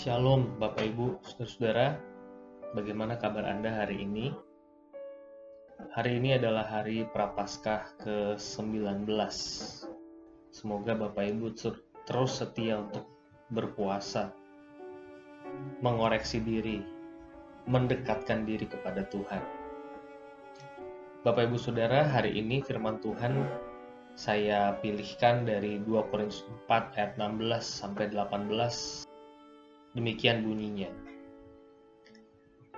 Shalom Bapak Ibu, Saudara-saudara. Bagaimana kabar Anda hari ini? Hari ini adalah hari Prapaskah ke-19. Semoga Bapak Ibu terus setia untuk berpuasa, mengoreksi diri, mendekatkan diri kepada Tuhan. Bapak Ibu Saudara, hari ini firman Tuhan saya pilihkan dari 2 Korintus 4 ayat 16 sampai 18 Demikian bunyinya.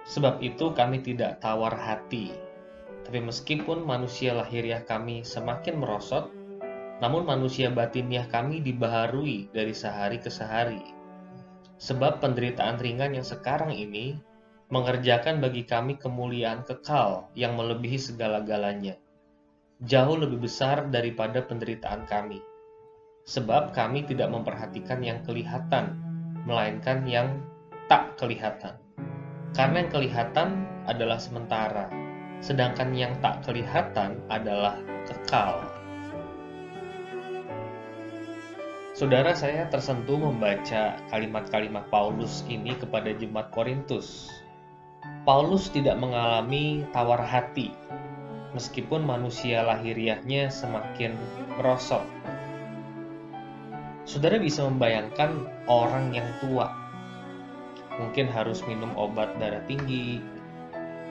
Sebab itu kami tidak tawar hati, tapi meskipun manusia lahiriah kami semakin merosot, namun manusia batiniah kami dibaharui dari sehari ke sehari. Sebab penderitaan ringan yang sekarang ini mengerjakan bagi kami kemuliaan kekal yang melebihi segala-galanya, jauh lebih besar daripada penderitaan kami. Sebab kami tidak memperhatikan yang kelihatan, melainkan yang tak kelihatan. Karena yang kelihatan adalah sementara, sedangkan yang tak kelihatan adalah kekal. Saudara saya tersentuh membaca kalimat-kalimat Paulus ini kepada jemaat Korintus. Paulus tidak mengalami tawar hati, meskipun manusia lahiriahnya semakin merosot Saudara bisa membayangkan orang yang tua. Mungkin harus minum obat darah tinggi,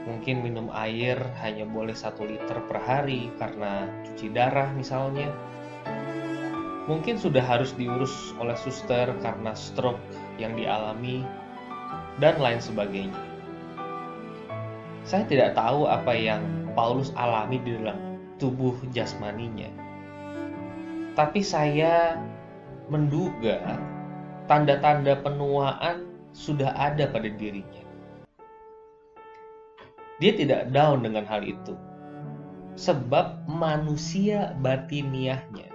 mungkin minum air hanya boleh satu liter per hari karena cuci darah misalnya. Mungkin sudah harus diurus oleh suster karena stroke yang dialami, dan lain sebagainya. Saya tidak tahu apa yang Paulus alami di dalam tubuh jasmaninya. Tapi saya menduga tanda-tanda penuaan sudah ada pada dirinya. Dia tidak down dengan hal itu. Sebab manusia batiniahnya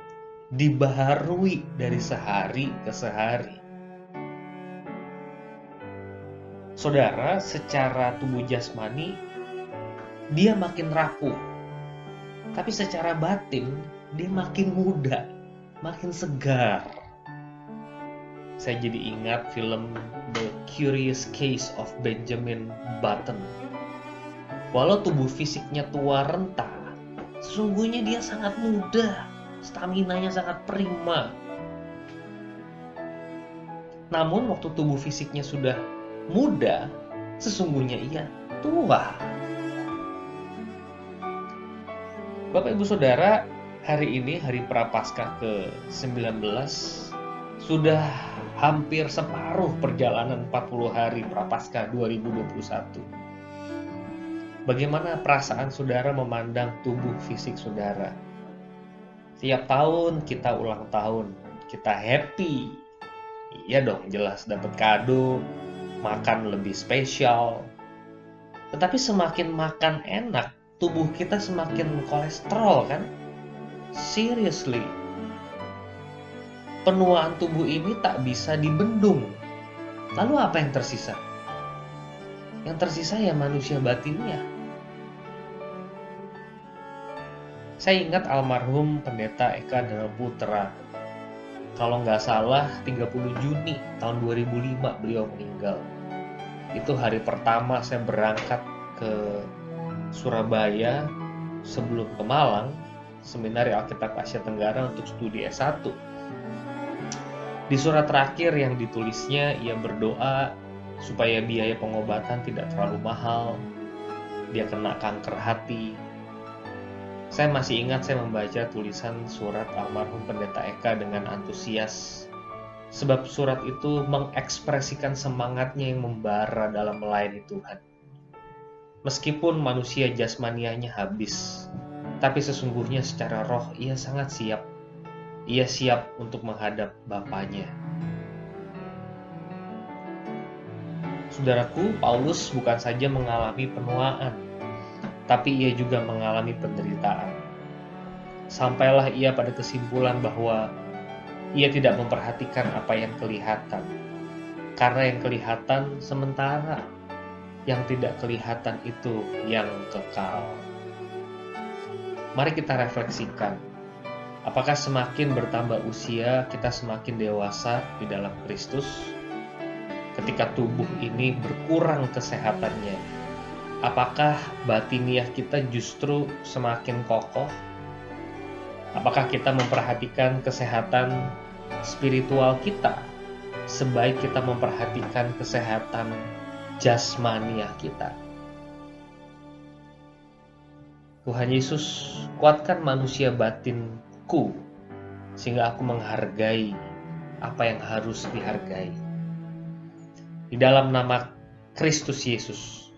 dibaharui dari sehari ke sehari. Saudara, secara tubuh jasmani, dia makin rapuh. Tapi secara batin, dia makin muda, makin segar saya jadi ingat film The Curious Case of Benjamin Button. Walau tubuh fisiknya tua renta, sesungguhnya dia sangat muda, stamina-nya sangat prima. Namun waktu tubuh fisiknya sudah muda, sesungguhnya ia tua. Bapak Ibu Saudara, hari ini hari Prapaskah ke-19 sudah hampir separuh perjalanan 40 hari Prapaskah 2021. Bagaimana perasaan saudara memandang tubuh fisik saudara? Tiap tahun kita ulang tahun, kita happy. Iya dong, jelas dapat kado, makan lebih spesial. Tetapi semakin makan enak, tubuh kita semakin kolesterol kan? Seriously, penuaan tubuh ini tak bisa dibendung. Lalu apa yang tersisa? Yang tersisa ya manusia batinnya. Saya ingat almarhum pendeta Eka Dara Putra. Kalau nggak salah 30 Juni tahun 2005 beliau meninggal. Itu hari pertama saya berangkat ke Surabaya sebelum ke Malang, Seminari Alkitab Asia Tenggara untuk studi S1 di surat terakhir yang ditulisnya, ia berdoa supaya biaya pengobatan tidak terlalu mahal. Dia kena kanker hati. Saya masih ingat saya membaca tulisan surat almarhum pendeta Eka dengan antusias. Sebab surat itu mengekspresikan semangatnya yang membara dalam melayani Tuhan. Meskipun manusia jasmanianya habis, tapi sesungguhnya secara roh ia sangat siap ia siap untuk menghadap Bapaknya. Saudaraku, Paulus bukan saja mengalami penuaan, tapi ia juga mengalami penderitaan. Sampailah ia pada kesimpulan bahwa ia tidak memperhatikan apa yang kelihatan, karena yang kelihatan sementara, yang tidak kelihatan itu yang kekal. Mari kita refleksikan Apakah semakin bertambah usia kita semakin dewasa di dalam Kristus? ketika tubuh ini berkurang kesehatannya, apakah batiniah kita justru semakin kokoh? Apakah kita memperhatikan kesehatan spiritual kita sebaik kita memperhatikan kesehatan jasmaniah kita? Tuhan Yesus, kuatkan manusia batinku sehingga aku menghargai apa yang harus dihargai. Di dalam nama Kristus Yesus,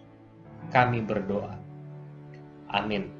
kami berdoa. Amin.